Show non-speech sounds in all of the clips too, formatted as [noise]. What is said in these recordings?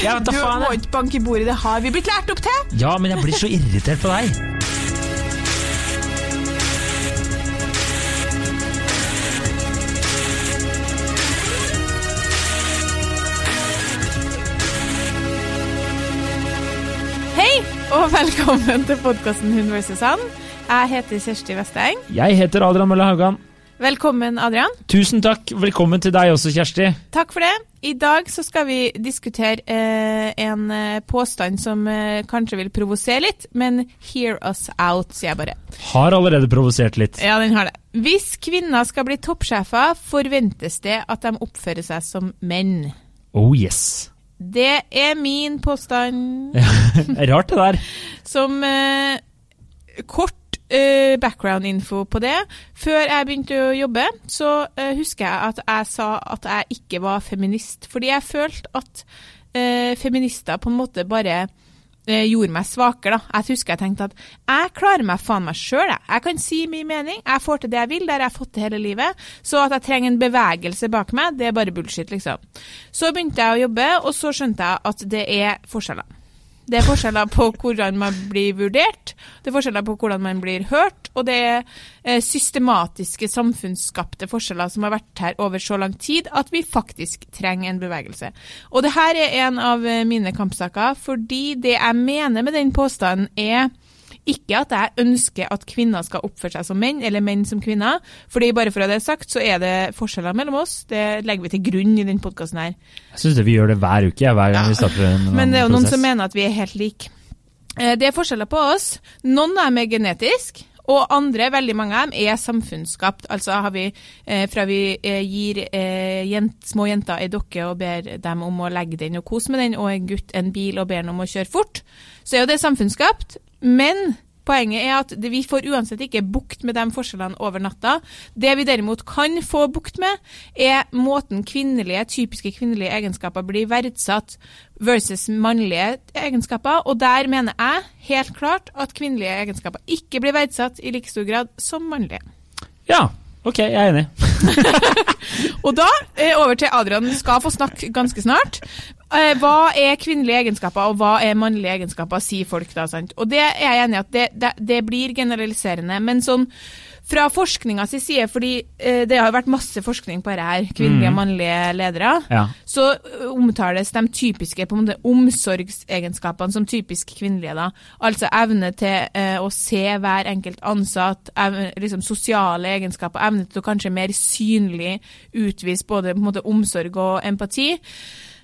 Ja, du faen, må ikke banke i bordet, det har vi blitt lært opp til. Ja, men jeg blir så irritert på deg. Hei, og velkommen til podkasten Hun vs. han. Jeg heter Kjersti Vesteng. Jeg heter Adrian Mølle Haugan. Velkommen, Adrian. Tusen takk. Velkommen til deg også, Kjersti. Takk for det. I dag så skal vi diskutere eh, en eh, påstand som eh, kanskje vil provosere litt, men hear us out, sier jeg bare. Har allerede provosert litt. Ja, den har det. Hvis kvinner skal bli toppsjefer, forventes det at de oppfører seg som menn. Oh yes. Det er min påstand. [laughs] Rart det der. Som eh, kort eh, background-info på det. Før jeg begynte å jobbe, så uh, husker jeg at jeg sa at jeg ikke var feminist. Fordi jeg følte at uh, feminister på en måte bare gjorde meg svakere. Jeg husker jeg tenkte at jeg klarer meg faen meg sjøl. Jeg. jeg kan si min mening, jeg får til det jeg vil, det har jeg fått til hele livet. Så at jeg trenger en bevegelse bak meg, det er bare bullshit, liksom. Så begynte jeg å jobbe, og så skjønte jeg at det er forskjeller. Det er forskjeller på hvordan man blir vurdert, det er forskjeller på hvordan man blir hørt, og det er eh, systematiske samfunnsskapte forskjeller som har vært her over så lang tid at vi faktisk trenger en bevegelse. Og det her er en av eh, mine kampsaker, fordi det jeg mener med den påstanden er ikke at jeg ønsker at kvinner skal oppføre seg som menn, eller menn som kvinner. fordi bare for å ha det sagt, så er det forskjeller mellom oss. Det legger vi til grunn i denne podkasten her. Jeg syns vi gjør det hver uke, hver gang vi starter en Men det er jo noen som mener at vi er helt like. Eh, Det er forskjeller på oss. Noen av dem er genetisk, og andre, veldig mange av dem, er samfunnsskapt. Altså har vi, eh, fra vi eh, gir eh, jent, små jenter ei dokke og ber dem om å legge den og kose med den, og en gutt en bil og ber den om å kjøre fort, så er jo det samfunnsskapt. Men Poenget er at vi får uansett ikke bukt med de forskjellene over natta. Det vi derimot kan få bukt med, er måten kvinnelige, typiske kvinnelige egenskaper blir verdsatt versus mannlige egenskaper. Og der mener jeg helt klart at kvinnelige egenskaper ikke blir verdsatt i like stor grad som mannlige. Ja, ok, jeg er enig. [laughs] Og da eh, over til Adrian skal få snakke ganske snart. Eh, hva er kvinnelige egenskaper, og hva er mannlige egenskaper, sier folk da. sant? Og det er jeg enig i at det, det, det blir generaliserende. Men sånn fra forskninga si side, fordi eh, det har jo vært masse forskning på dette her, kvinnelige og mannlige ledere, Ja. så omtales de typiske på en måte, omsorgsegenskapene som typisk kvinnelige. da. Altså evne til eh, å se hver enkelt ansatt, evne, liksom sosiale egenskaper, evne til å kanskje mer synlig utvise både på en måte, omsorg og empati.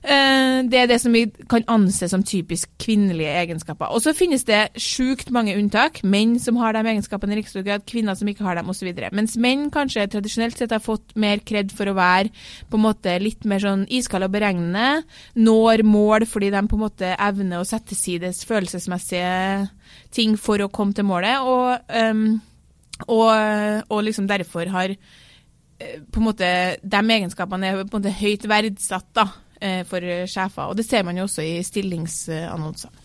Eh, Det er det som vi kan anse som typisk kvinnelige egenskaper. Og så finnes det sjukt mange unntak. Menn som har de egenskapene i like grad, kvinner som ikke har dem osv. Mens menn kanskje tradisjonelt sett har fått mer kred for å være på en måte litt mer sånn iskalde og beregnende. Når mål fordi de på en måte evner å sette sides følelsesmessige ting for å komme til målet. Og, um, og, og liksom derfor har eh, på en måte, De egenskapene er på en måte høyt verdsatt da, for sjefer. Og det ser man jo også i stillingsannonser.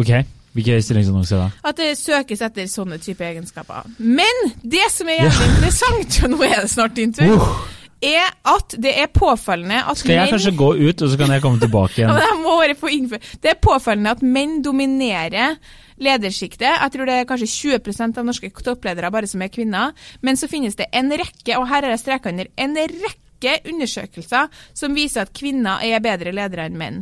Ok, hvilke stillingsannonser da? At det søkes etter sånne type egenskaper. Men det som er jævlig interessant, og nå er det snart din tur, Uh, er at det er påfallende at skal jeg kanskje gå ut, og så kan jeg komme tilbake igjen? [laughs] ja, må bare få. Det er påfallende at menn dominerer ledersjiktet. Jeg tror det er kanskje 20% av norske toppledere bare som er kvinner. Men så finnes det en rekke, og her er jeg streka under, en rekke undersøkelser som viser at kvinner er bedre ledere enn menn.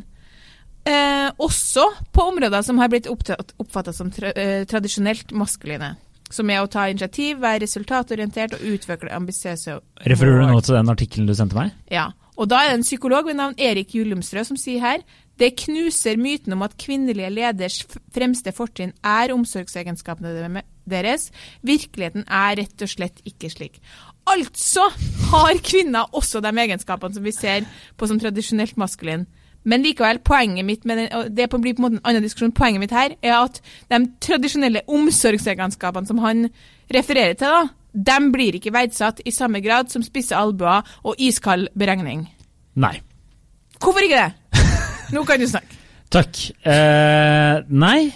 Eh, også på områder som har blitt oppfatta som tra eh, tradisjonelt maskuline. Som er å ta initiativ, være resultatorientert og utvikle ambisiøse Refererer du nå til den artikkelen du sendte meg? Ja, og da er det en psykolog ved navn Erik Julumstrø som sier her det knuser myten om at kvinnelige leders fremste fortrinn er omsorgsegenskapene deres. Virkeligheten er rett og slett ikke slik. Altså har kvinner også de egenskapene som vi ser på som tradisjonelt maskulin. Men likevel, poenget mitt med den, det blir på en måte en annen diskusjon, poenget mitt her er at de tradisjonelle omsorgsegenskapene som han refererer til, da, de blir ikke verdsatt i samme grad som spisse albuer og iskald beregning. Nei. Hvorfor ikke det? Nå kan du snakke. [laughs] Takk. Eh, nei,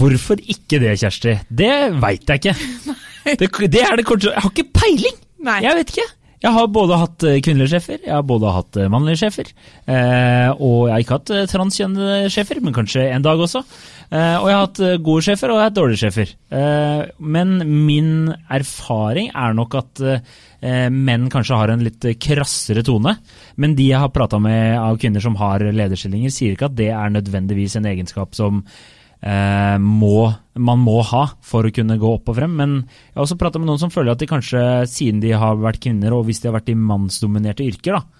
hvorfor ikke det, Kjersti? Det veit jeg ikke. [laughs] Det, det er det korte Jeg har ikke peiling! Nei. Jeg vet ikke. Jeg har både hatt eh, kvinnelige sjefer, jeg har både hatt eh, mannlige sjefer. Eh, og jeg har ikke hatt eh, transkjønnede sjefer, men kanskje en dag også. Eh, og jeg har hatt gode sjefer, og jeg har hatt dårlige sjefer. Eh, men min erfaring er nok at menn kanskje har en litt krassere tone. Men de jeg har prata med av kvinner som har lederstillinger, sier ikke at det er nødvendigvis en egenskap som må, man må ha for å kunne gå opp og frem. Men jeg har også prata med noen som føler at de kanskje, siden de har vært kvinner, og hvis de har vært i mannsdominerte yrker, da,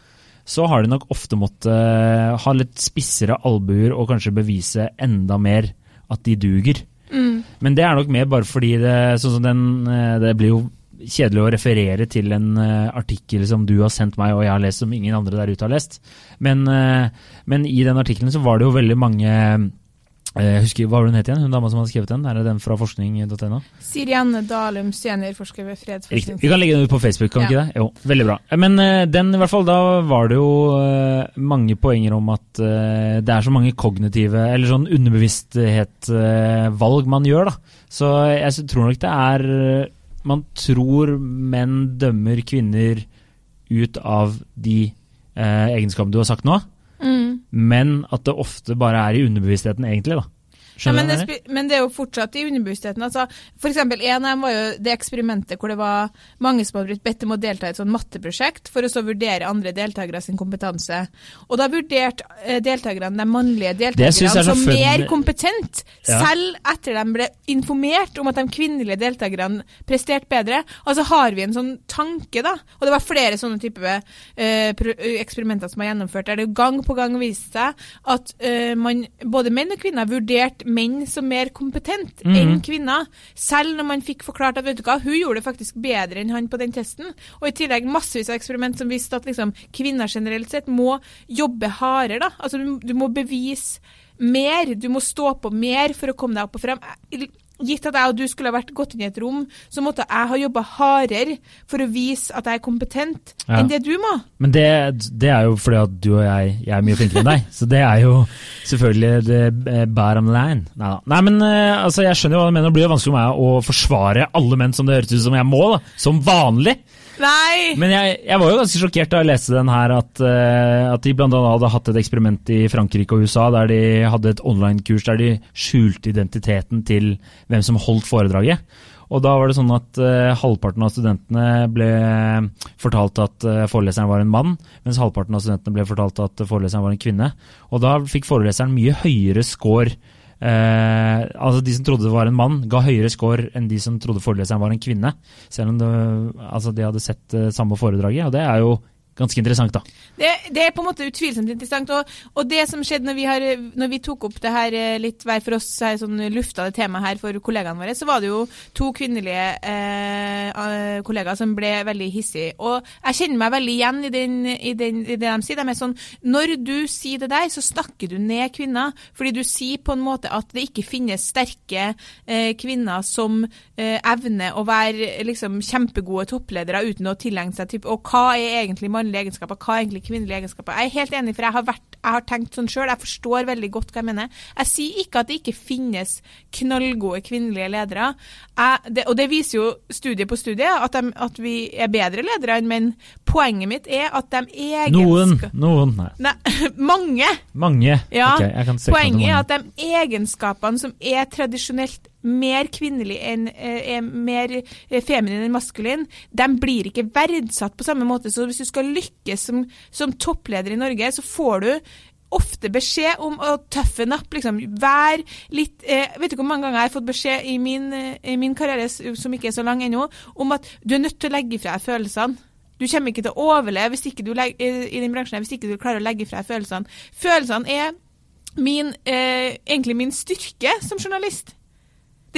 så har de nok ofte måttet eh, ha litt spissere albuer og kanskje bevise enda mer at de duger. Men det er nok mer bare fordi det, sånn som den, eh, det blir jo kjedelig å referere til en eh, artikkel som du har sendt meg og jeg har lest som ingen andre der ute har lest. Men, eh, men i den artikkelen så var det jo veldig mange eh, jeg husker, Hva var hun het igjen? Hun dama som hadde skrevet den? Er det den fra forskning.no? Sirianne Dalum, seniorforsker ved Fredsforskning. Riktig. Vi kan legge den ut på Facebook, kan vi ikke det? Jo, veldig bra. Men eh, den i hvert fall, da var det jo eh, mange poenger om at eh, det er så mange kognitive, eller sånn underbevissthet-valg man gjør, da. Så jeg tror nok det er eh, Man tror menn dømmer kvinner ut av de eh, egenskapene du har sagt nå, Mm. men at det ofte bare er i underbevisstheten, egentlig, da. Ja, men, det, men det er jo fortsatt i underbevisstheten. Altså, for eksempel, en av dem var jo det eksperimentet hvor det var mange som hadde blitt bedt om å delta i et sånn matteprosjekt for å så vurdere andre deltakere sin kompetanse. Og da vurderte eh, deltakerne de mannlige er deltakerne som fun- mer kompetent, Ja. selv etter de ble informert om at de kvinnelige deltakerne presterte bedre. Altså har vi en sånn tanke, da. Og det var flere sånne type eh, eksperimenter som var gjennomført, der det gang på gang viste seg at eh, man, både menn og kvinner vurderte menn som mer kompetent Mhm. enn kvinner. Selv når man fikk forklart at vet du hva, hun gjorde det faktisk bedre enn han på den testen. Og i tillegg massevis av eksperiment som viste at liksom, kvinner generelt sett må jobbe hardere. Da. Altså, du, du må bevise mer, du må stå på mer for å komme deg opp og frem. Gitt at jeg og du skulle ha vært gått inn i et rom, så måtte jeg ha jobba hardere for å vise at jeg er kompetent, Ja. enn det du må. Men det, det er jo fordi at du og jeg, jeg er mye flinkere enn deg. [laughs] Så det er jo selvfølgelig det eh, bottom line. Neida. Nei, men eh, altså, jeg skjønner jo hva du mener. Det blir jo vanskelig for meg å forsvare alle menn som det høres ut som jeg må, da. Som vanlig. Nei! Men jeg, jeg var jo ganske sjokkert da jeg leste den her, at, eh, at de annet hadde hatt et eksperiment i Frankrike og USA der de hadde et online-kurs der de skjulte identiteten til hvem som holdt foredraget. Og da var det sånn at uh, halvparten av studentene ble fortalt at uh, foreleseren var en mann, mens halvparten av studentene ble fortalt at foreleseren var en kvinne. Og da fikk foreleseren mye høyere score Eh, altså De som trodde det var en mann, ga høyere score enn de som trodde foreleseren var en kvinne. Selv om det, altså de hadde sett eh, samme foredraget. Og det er jo ganske interessant, da. Det, det er på en måte utvilsomt interessant. Og, og det som skjedde når vi, har, når vi tok opp det her eh, litt hver for oss, her, sånn lufta det temaet her for kollegaene våre, så var det jo to kvinnelige eh, eh, kollegaer som ble veldig hissige. Og jeg kjenner meg veldig igjen i, den, i, den, i det de sier. De er sånn Når du sier det der, så snakker du ned kvinner. Fordi du sier på en måte at det ikke finnes sterke eh, kvinner som eh, evner å være liksom, kjempegode toppledere uten å tilegne seg typ, Og hva er egentlig mannlige egenskaper, hva er egentlig kvinnelige egenskaper? Jeg er helt enig, for jeg har, vært, jeg har tenkt sånn sjøl. Jeg forstår veldig godt hva jeg mener. Jeg sier ikke at det ikke finnes knallgode kvinnelige ledere. Jeg, det, og det viser jo studie på studie at, de, at vi er bedre ledere enn menn. Poenget mitt er at de Noen. egenskapene Noen. Nei. Nei, [laughs] mange! Mange. Ja, okay, Poenget er at de egenskapene som er tradisjonelt mer kvinnelig enn eh, er mer feminin enn maskulin, de blir ikke verdsatt på samme måte. Så hvis du skal lykkes som, som toppleder i Norge, så får du ofte beskjed om å tøffe napp, liksom. Vær litt eh, Vet du hvor mange ganger jeg har fått beskjed i min, eh, i min karriere, som ikke er så lang ennå, om at du er nødt til å legge fra deg følelsene. Du kommer ikke til å overleve hvis ikke du i den bransjen hvis ikke du klarer å legge fra deg følelsene. Følelsene er min, eh, egentlig min styrke som journalist.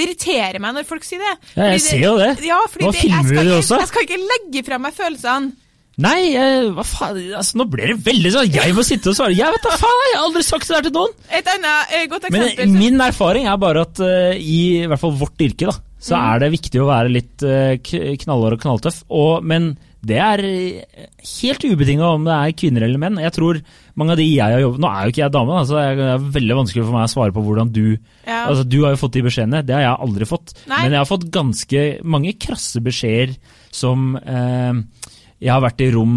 Det irriterer meg når folk sier det. Ja, jeg det, ser jo det. Ja, Nå det, filmer du det ikke, også. jeg skal ikke legge fra meg følelsene. Nei, jeg, hva faen, altså nå ble det veldig sånn Jeg må sitte og svare. Jeg vet da faen, jeg har aldri sagt det der til noen! Et annet eh, godt Men min erfaring er bare at eh, i, i hvert fall vårt yrke, da, så Mm. er det viktig å være litt uh, knallhard og knalltøff. Og, men det er eh, helt ubetinga om det er kvinner eller menn. Jeg tror mange av de jeg har jobbet Nå er jo ikke jeg dame, da, så det er- det er veldig vanskelig for meg å svare på hvordan du Ja. Altså, Du har jo fått de beskjedene, det har jeg aldri fått. Nei. Men jeg har fått ganske mange krasse beskjeder som eh, jeg har vært i rom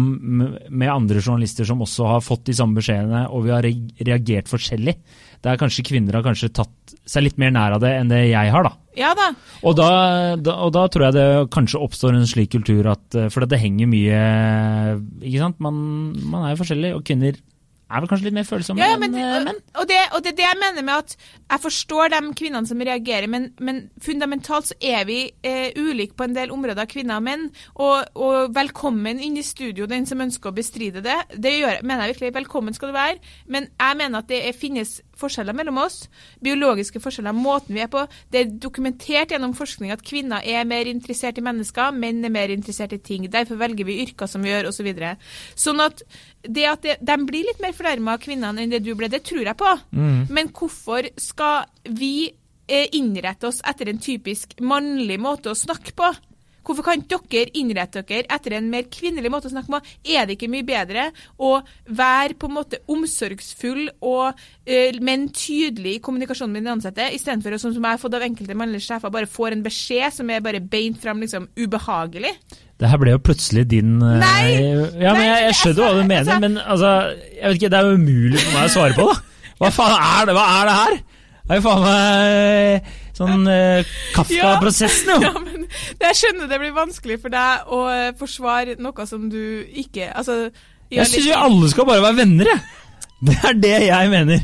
med andre journalister som også har fått de samme beskjedene, og vi har reagert forskjellig. Der kanskje kvinner har kanskje tatt seg litt mer nær av det enn det jeg har, da. Ja da. Og da, da, og da tror jeg det kanskje oppstår en slik kultur at eh, For det henger mye Ikke sant? Man, man er jo forskjellig, og kvinner er vel kanskje litt mer følsomme Ja, ja, men, enn eh, menn. og, det, og det er det jeg mener med at jeg forstår de kvinnene som reagerer, men, men fundamentalt så er vi eh, ulike på en del områder, kvinner og menn. Og, og velkommen inn i studio, den som ønsker å bestride det. Det gjør, mener jeg virkelig. Velkommen skal du være. Men jeg mener at det er, finnes forskjeller mellom oss. Biologiske forskjeller, måten vi er på. Det er dokumentert gjennom forskning at kvinner er mer interessert i mennesker, menn er mer interessert i ting. Derfor velger vi yrker som vi gjør, osv. Så videre. sånn at det at det, de blir litt mer fornærma av kvinnene enn det du ble, det tror jeg på. Men hvorfor skal vi eh, innrette oss etter en typisk mannlig måte å snakke på? Hvorfor kan dere innrette dere etter en mer kvinnelig måte å snakke på? Er det ikke mye bedre å være på en måte omsorgsfull og eh, men tydelig i kommunikasjonen med de ansatte, istedenfor å, sånn som jeg har fått av enkelte mannlige sjefer, bare får en beskjed som er bare beint fram liksom ubehagelig? Det her ble jo plutselig din eh, Nei! Ja, men jeg, jeg skjønner hva du altså, mener, altså- men altså Jeg vet ikke, det er jo umulig for meg å svare på, da. Hva faen er det, hva er det her? Det er jo faen meg sånn eh, Kafka-prosessen, jo. Ja, [laughs] men jeg skjønner det blir vanskelig for deg å eh, forsvare noe som du ikke Altså Jeg syns vi alle skal bare være venner, jeg. Det er det jeg mener.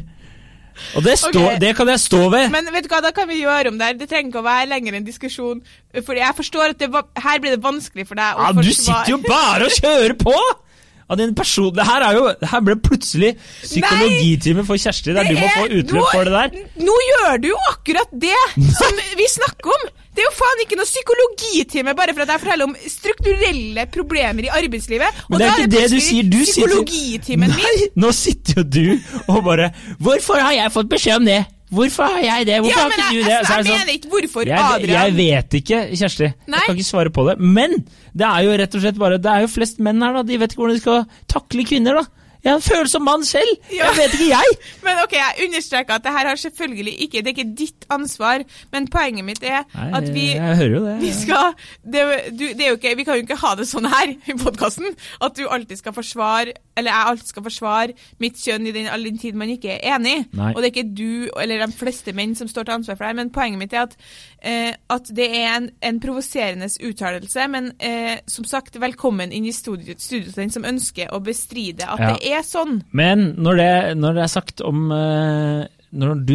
Og det, stå, okay. det kan jeg stå ved. Men vet du hva, da kan vi gjøre om det her. Det trenger ikke å være lenger en diskusjon. Fordi jeg forstår at det her blir det vanskelig for deg å Ja, du forsvare sitter jo bare og kjører på! [laughs] Av din person, det her er jo, det her ble plutselig psykologitime for Kjersti, der du må få utløp for det der. Nå gjør du jo akkurat det som vi snakker om! Det er jo faen ikke noe psykologitime bare for at jeg forteller om strukturelle problemer i arbeidslivet. Men det er ikke det du sier. Du sitter Psykologitimen min. Nei, nå sitter jo du og bare Hvorfor har jeg fått beskjed om det? Hvorfor har jeg det? Hvorfor Ja, har ikke jeg, du det? Så er jeg sånn, mener ikke hvorfor jeg, Adrian jeg vet ikke, Kjersti. Nei. Jeg kan ikke svare på det. Men det er jo rett og slett bare Det er jo flest menn her, da. De vet ikke hvordan de skal takle kvinner, da. Jeg er en følsom som mann selv. Ja. Jeg vet ikke, jeg. [laughs] Men ok, jeg understreker at det her har selvfølgelig ikke Det er ikke ditt ansvar, men poenget mitt er Nei, at vi jeg hører jo det. vi skal det, du, det er jo ikke, Vi kan jo ikke ha det sånn her i podkasten at du alltid skal forsvare Eller jeg alltid skal forsvare mitt kjønn i den, all den tid man ikke er enig. Nei. Og det er ikke du eller de fleste menn som står til ansvar for det. Men poenget mitt er at, eh, at det er en, en provoserende uttalelse. Men eh, som sagt, velkommen inn i til den som ønsker å bestride at Ja. det er sånn. Men når det, når det er sagt om eh, Når du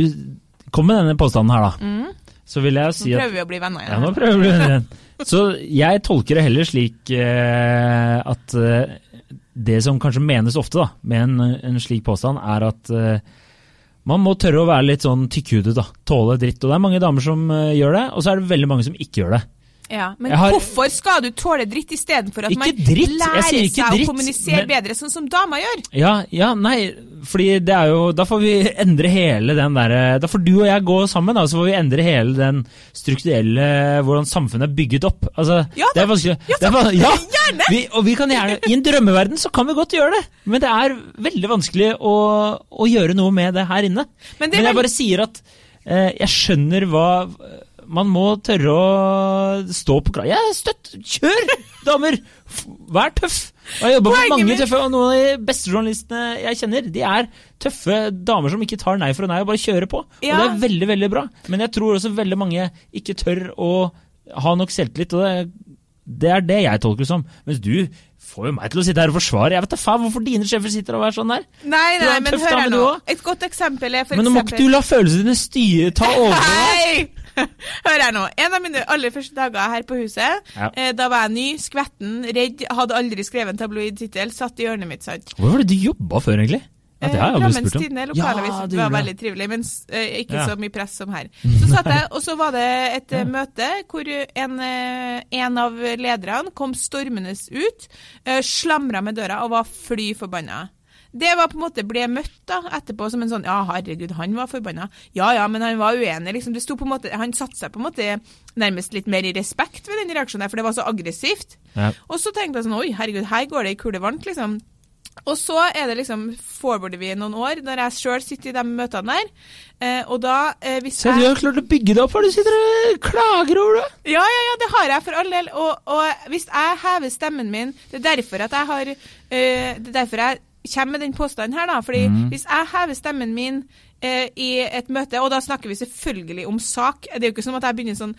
kom med denne påstanden her, da, så vil jeg jo si at Nå prøver vi å bli venner Ja, igjen. nå prøver du igjen. Så jeg tolker det heller slik eh, at eh, det som kanskje menes ofte da, med en, en slik påstand, er at eh, man må tørre å være litt sånn tykkhudet, da. Tåle dritt. Og det er mange damer som eh, gjør det, og så er det veldig mange som ikke gjør det. Ja, Men har- hvorfor skal du tåle dritt istedenfor at man dritt, lærer seg dritt, å kommunisere men- bedre, sånn som damer gjør? Ja, ja, nei, fordi det er jo Da får vi endre hele den derre Da får du og jeg gå sammen, da, så får vi endre hele den strukturelle Hvordan samfunnet er bygget opp. Altså, Ja det er vanskelig. Ja er, ja, Gjerne! Vi, og vi kan gjerne I en drømmeverden så kan vi godt gjøre det, men det er veldig vanskelig å, å gjøre noe med det her inne. Men det men jeg bare sier at eh, jeg skjønner hva Man må tørre å stå på klar. Er støtt! Kjør, damer! Vær tøff! Og jeg jobber med mange tøffe, og noen av de beste journalistene jeg kjenner, de er tøffe damer som ikke tar nei for nei og bare kjører på. Ja. Og det er veldig, veldig bra. Men jeg tror også veldig mange ikke tør å ha nok selvtillit, og det, det er det jeg tolker det som. Mens du får jo meg til å sitte her og forsvare. Jeg vet da faen hvorfor dine sjefer sitter og er sånn der. Nei, nei, men hør her nå. Et godt eksempel er for Men nå må ikke du la følelsene dine styre, ta [laughs] over. Hei! [laughs] Hør her nå. En av mine aller første dager her på huset, Ja. eh, da var jeg ny, skvetten, redd, hadde aldri skrevet en tabloid-tittel, satt i hjørnet mitt, sant. Hvor var det du jobba før, egentlig? Ja, det har jeg aldri Drammens spurt om. Tidende, Ja, det var veldig trivelig, men eh, ikke Ja. så mye press som her. Så satt jeg, og så var det et ja. møte hvor en, eh, en av lederne kom stormende ut, eh, slamra med døra og var fly forbanna. Det var på en måte ble møtt da, etterpå som en sånn Ja, herregud, han var forbanna. Ja ja, men han var uenig. liksom, det sto på en måte, Han satte seg på en måte nærmest litt mer i respekt ved den reaksjonen, der, for det var så aggressivt. Ja. Og så tenkte jeg sånn Oi, herregud, her går det i kule varmt, liksom. Og så er det liksom forwarder vi noen år, når jeg sjøl sitter i de møtene der. Eh, og da, eh, hvis Se, du har klart å bygge det opp, for du sitter og klager over det! Ja, ja, ja, det har jeg for all del. Og, og hvis jeg hever stemmen min Det er derfor at jeg har eh, Det er derfor jeg kommer med den påstanden her, da. Fordi mm. hvis jeg hever stemmen min eh, i et møte, og da snakker vi selvfølgelig om sak Det er jo ikke som at jeg begynner sånn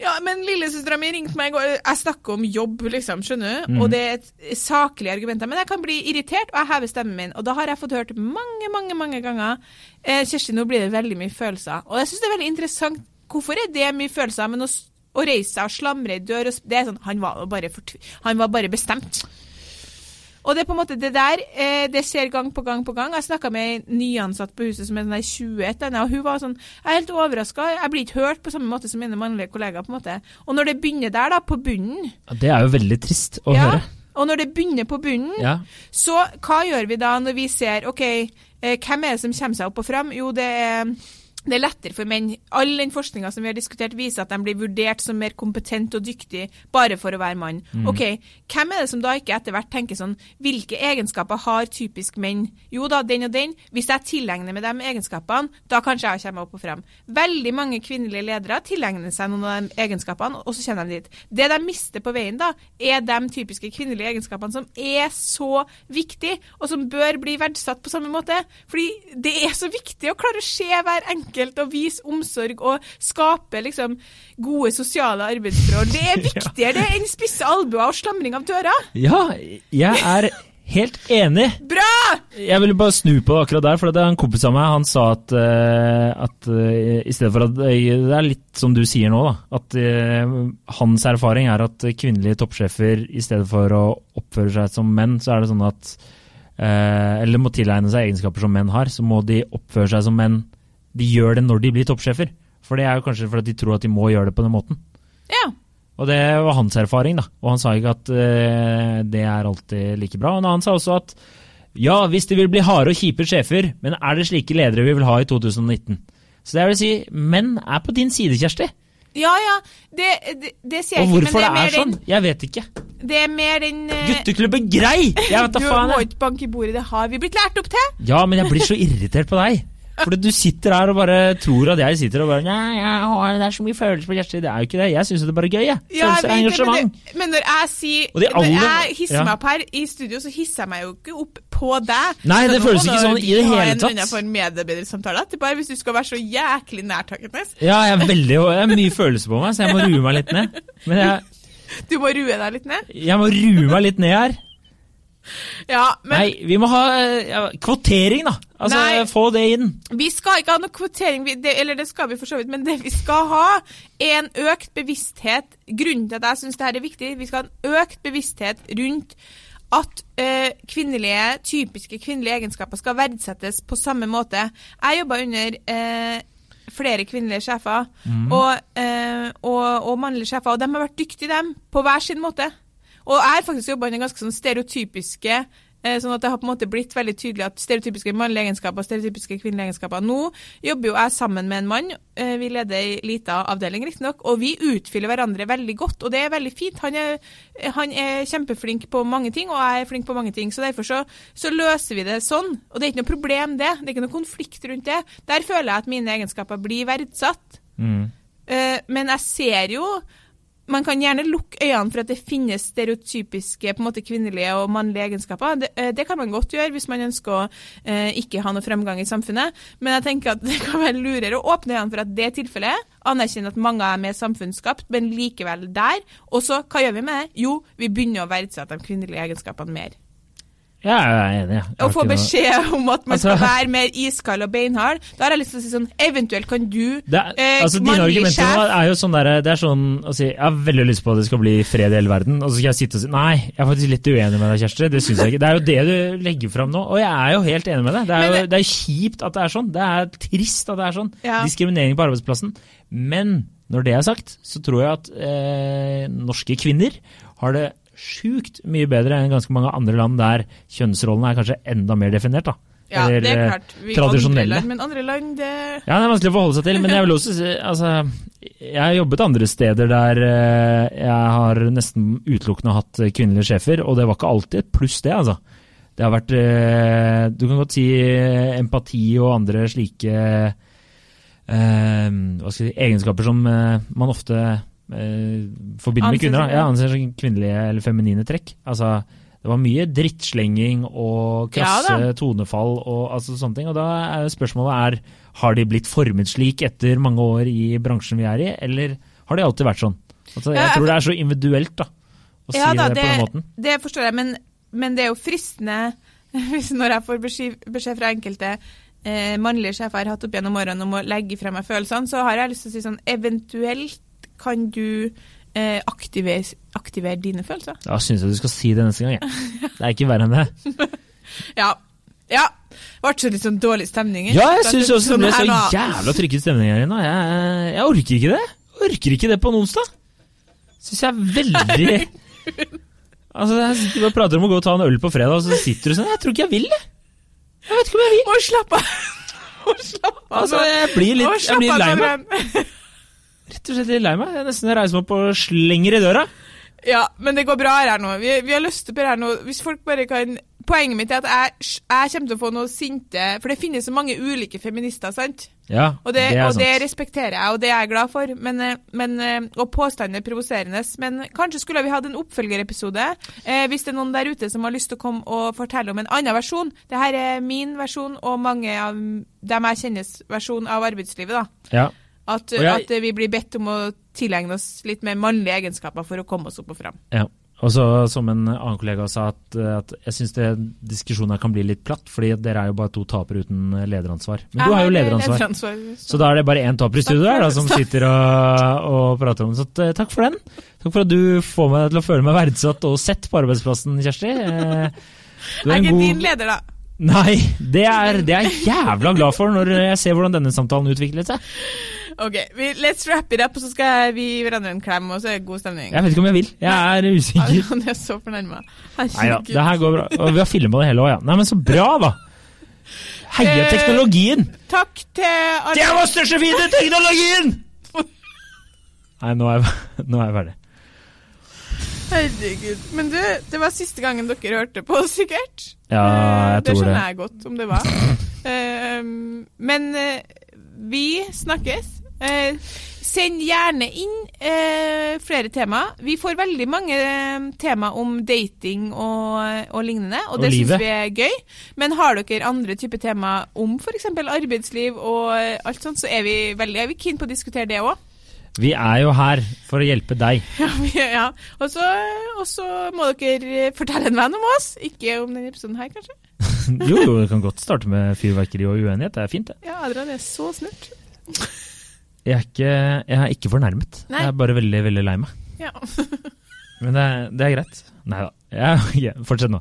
Ja, men lillesøstera mi ringte meg i går Jeg snakker om jobb, liksom, skjønner du? Mm. Og det er et saklige argumenter. Men jeg kan bli irritert, og jeg hever stemmen min. Og da har jeg fått hørt mange, mange, mange ganger eh, Kjersti, nå blir det veldig mye følelser. Og jeg syns det er veldig interessant. Hvorfor er det mye følelser? Men å å reise seg og slamre i dør og Det er sånn Han var bare, han var bare bestemt. Og det er på en måte det der eh, det skjer gang på gang på gang. Jeg snakka med ei nyansatt på huset som er sånn der 21, denne, og hun var sånn Jeg er helt overraska. Jeg blir ikke hørt på samme måte som mine mannlige kollegaer. på en måte. Og når det begynner der, da, på bunnen Ja, Det er jo veldig trist å ja, høre. Og når det begynner på bunnen, Ja. så hva gjør vi da når vi ser OK, eh, hvem er det som kommer seg opp og fram? Jo, det er det er lettere for menn. All den forskninga som vi har diskutert, viser at de blir vurdert som mer kompetent og dyktig bare for å være mann. Ok, Hvem er det som da ikke etter hvert tenker sånn Hvilke egenskaper har typisk menn? Jo da, den og den. Hvis jeg tilegner meg de egenskapene, da kanskje jeg kommer opp og frem. Veldig mange kvinnelige ledere tilegner seg noen av de egenskapene, og så kommer de dit. Det de mister på veien, da, er de typiske kvinnelige egenskapene som er så viktige, og som bør bli verdsatt på samme måte. Fordi det er så viktig å klare å se hver enkelt og vise omsorg og skape liksom gode sosiale arbeidsforhold. Det er [laughs] viktigere det enn spisse albuer og slamring av dører. ja, jeg er helt enig. Bra! Jeg ville bare snu på det akkurat der, for det er en kompis av meg han sa at, eh, at eh, i stedet for at eh, Det er litt som du sier nå, da. At hans erfaring er at kvinnelige toppsjefer i stedet for å oppføre seg som menn, så er det sånn at eh, Eller må tilegne seg egenskaper som menn har, så må de oppføre seg som menn. De gjør det når de blir toppsjefer. For det er jo kanskje fordi de tror at de må gjøre det på den måten. Ja. Og det var hans erfaring, da. Og han sa ikke at uh, det er alltid like bra. Og han sa også at ja, hvis de vil bli harde og kjipe sjefer, men er det slike ledere vi vil ha i 2019? Så det vil si, menn er på din side, Kjersti. Ja, ja, det, det, det sier jeg Og hvorfor det men det er er, sånn, jeg vet ikke. Det er mer den uh... Gutteklubben grei! Jeg vet da Du faen. må ikke banke i bordet, det har vi blitt lært opp til. Ja, men jeg blir så irritert på deg. Fordi du sitter her og bare tror at jeg sitter og bare Nei, jeg har, det er så mye følelser på hjertet. Det er jo ikke det. Jeg syns det er bare gøy, jeg. Ja, er jeg vet det, men, engasjement. men når jeg sier Når jeg hisser ja. meg opp her i studio, så hisser jeg meg jo ikke opp på deg. Nei, det det føles ikke sånn i det hele tatt. for en medarbeidersamtale bare hvis du skal være så jæklig nærtakende. Ja, jeg er veldig Jeg har mye følelser på meg, så jeg må rue meg litt ned. Men jeg, Du må rue deg litt ned. jeg må rue meg litt ned her. Ja, men Nei, vi må ha ja, kvotering, da. Altså, Nei. få det inn. vi skal ikke ha noe kvotering, det, eller det skal vi for så vidt, men det vi skal ha, er en økt bevissthet. Grunnen til at jeg syns dette er viktig, vi skal ha en økt bevissthet rundt at eh, kvinnelige, typiske kvinnelige egenskaper skal verdsettes på samme måte. Jeg jobba under eh, flere kvinnelige sjefer og, eh, og, og mannlige sjefer, og de har vært dyktige, dem, på hver sin måte. Og jeg har faktisk jobba under ganske sånn stereotypiske eh, Sånn at det har på en måte blitt veldig tydelig at stereotypiske mannlige egenskaper og stereotypiske kvinnelige egenskaper Nå jobber jo jeg sammen med en mann. eh, Vi leder ei lita avdeling, riktignok. Og vi utfyller hverandre veldig godt, og det er veldig fint. Han er, han er kjempeflink på mange ting, og jeg er flink på mange ting. Så derfor så, så løser vi det sånn. Og det er ikke noe problem, det. Det er ikke noe konflikt rundt det. Der føler jeg at mine egenskaper blir verdsatt. Mm. men jeg ser jo man kan gjerne lukke øynene for at det finnes stereotypiske på en måte kvinnelige og mannlige egenskaper. Det, eh, det kan man godt gjøre hvis man ønsker å eh, ikke ha noe fremgang i samfunnet. Men jeg tenker at [laughs] det kan være lurere å åpne øynene for at det er tilfellet. Anerkjenne at mange er mer samfunnsskapt, men likevel der. Og så, hva gjør vi med det? Jo, vi begynner å verdsette de kvinnelige egenskapene mer. Ja, jeg er enig. Og få beskjed om at man skal Altså- være mer iskald og beinhard. Da har jeg lyst til å si sånn Eventuelt kan du det er, eh, altså, Dine mannlig argumenter sjef- nå er jo sånn der, det er sånn å si Jeg har veldig lyst på at det skal bli fred i hele verden, og så skal jeg sitte og si Nei, jeg er faktisk litt uenig med deg, Kjersti. Det syns jeg ikke. Det er jo det du legger fram nå, og jeg er jo helt enig med deg. Det er jo det- det er kjipt at det er sånn. Det er trist at det er sånn. Ja. Diskriminering på arbeidsplassen. Men når det er sagt, så tror jeg at eh, norske kvinner har det sjukt mye bedre enn ganske mange andre land der kjønnsrollene er kanskje enda mer definert. da. Ja, Eller, det er eh, klart. Vi tradisjonelle. Land, men andre land, det Ja, det er vanskelig å forholde seg til, men jeg vil også si altså, Jeg har jobbet andre steder der eh, jeg har nesten utelukkende hatt kvinnelige sjefer, og det var ikke alltid et pluss, det, altså. Det har vært eh, Du kan godt si empati og andre slike hva skal jeg si, egenskaper som man ofte forbinder med kvinner. Da. Ja, anser som kvinnelige eller feminine trekk. Altså, det var mye drittslenging og krasse Ja tonefall og altså, sånne ting. Og da er spørsmålet er har de blitt formet slik etter mange år i bransjen vi er i, eller har de alltid vært sånn? Altså, jeg tror det er så individuelt da, å Ja si da, det, på den måten. Det forstår jeg, men, men det er jo fristende [laughs] hvis når jeg får beskjed, fra enkelte eh, mannlige sjefer jeg har hatt opp gjennom årene om å legge fra meg følelsene, så har jeg lyst til å si sånn Eventuelt kan du eh, aktivere, aktivere dine følelser. Da syns jeg du skal si det neste gang. Jeg. Det er ikke verre enn det. [laughs] Ja. Ja. Ble så litt sånn dårlig stemning. Ja, jeg syns det- også det ble sånn så jævla trykket stemning her inne. Jeg, jeg orker ikke det. Jeg orker ikke det på en onsdag. Syns jeg er veldig [laughs] Altså, Du bare prater om å gå og ta en øl på fredag, og så sitter du sånn Jeg tror ikke jeg vil det. Jeg vet ikke om jeg vil. Å, slapp av! Altså, jeg blir litt jeg blir av, lei meg. Rett og slett litt lei meg. Jeg nesten reiser meg opp og slenger i døra. Ja, men det går bra her nå. Vi, vi har lyst til å her nå. Hvis folk bare kan Poenget mitt er at jeg, jeg kommer til å få noe sinte For det finnes så mange ulike feminister, sant? Ja, Og det, det er og det respekterer jeg, og det er jeg glad for. Men, eh, men, eh, og påstanden er provoserende. Men kanskje skulle vi hatt en oppfølgerepisode eh, hvis det er noen der ute som har lyst til å komme og fortelle om en annen versjon. Dette er min versjon og mange av dem jeg kjennes versjon av arbeidslivet. da. Ja. At, jeg- at vi blir bedt om å tilegne oss litt mer mannlige egenskaper for å komme oss opp og fram. Ja. Og så, som en annen kollega sa, at, at jeg syns diskusjonen kan bli litt platt, fordi dere er jo bare to tapere uten lederansvar. Men du har jo lederansvar. Så da er det bare én taper i studio her da, som sitter og, og prater om det. Så eh, takk for den. Takk for at du får meg til å føle meg verdsatt og sett på arbeidsplassen, Kjersti. Eh, Du er en ikke god din leder, da. Nei, det er, det er jeg jævla glad for når jeg ser hvordan denne samtalen utviklet seg. Ok, vi, let's wrap it up, og så skal vi gi hverandre en klem, og så er det god stemning. Jeg vet ikke om jeg vil. Jeg er usikker. [laughs] Han er så fornærma. Nei det her går bra. Og vi har filma det hele òg, ja. Nei, men så bra, da! Heia Eh, teknologien! Takk til alle Det er vår største fiende, teknologien! [laughs] Nei, nå er jeg, nå er jeg ferdig. Herregud. Men du, det var siste gangen dere hørte på sikkert. Ja, jeg tror det Det skjønner jeg godt om det var. [laughs] Eh, men eh, vi snakkes. Eh, send gjerne inn eh, flere tema. Vi får veldig mange eh, tema om dating og, og lignende, og, Og det syns vi er gøy. Men har dere andre typer tema om f.eks. arbeidsliv og eh, alt sånt, så er vi veldig er vi keen på å diskutere det òg. Vi er jo her for å hjelpe deg. [laughs] Ja, ja. Og så må dere fortelle en venn om oss. Ikke om denne episoden her, kanskje. Jo, jo, du kan godt starte med fyrverkeri og uenighet. Det er fint, det. Ja, Adrian er så snurt. Jeg er ikke, jeg er ikke fornærmet. Nei. Jeg er bare veldig, veldig lei meg. Ja. [laughs] Men det, er- det er greit. Nei da. Ja, [laughs] Fortsett nå.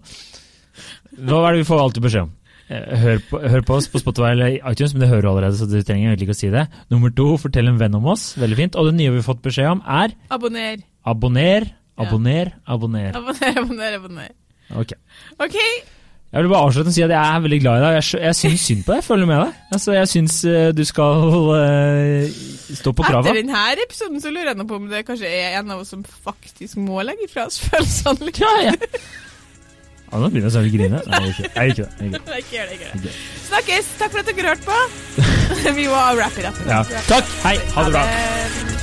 Hva er det vi får alltid beskjed om? Eh, Hør på, hør på oss på Spotify eller iTunes, men det hører du allerede, så du trenger egentlig ikke å si det. Nummer to, fortell en venn om oss. Veldig fint. Og det nye vi har fått beskjed om, er Abonner. abonner, Ja. abonner, abonner. Abonner, abonner, abonner. Ok. OK. Jeg vil bare avslutte og si at jeg er veldig glad i deg. Jeg, jeg syns synd på deg. Jeg følger med deg. Altså, jeg syns eh, du skal uh, stå på krava. Etter denne episoden så lurer jeg nå på om det kanskje er en av oss som faktisk må legge fra oss følelsene litt. Ja, ja. ja, nå begynner jeg snart å grine. Nei, jeg gjør ikke det. Jeg gjør ikke det. Snakkes. Takk for at dere hørte på. [laughs] Vi må wrap it up. Ja. Takk. Hei. Ha det bra.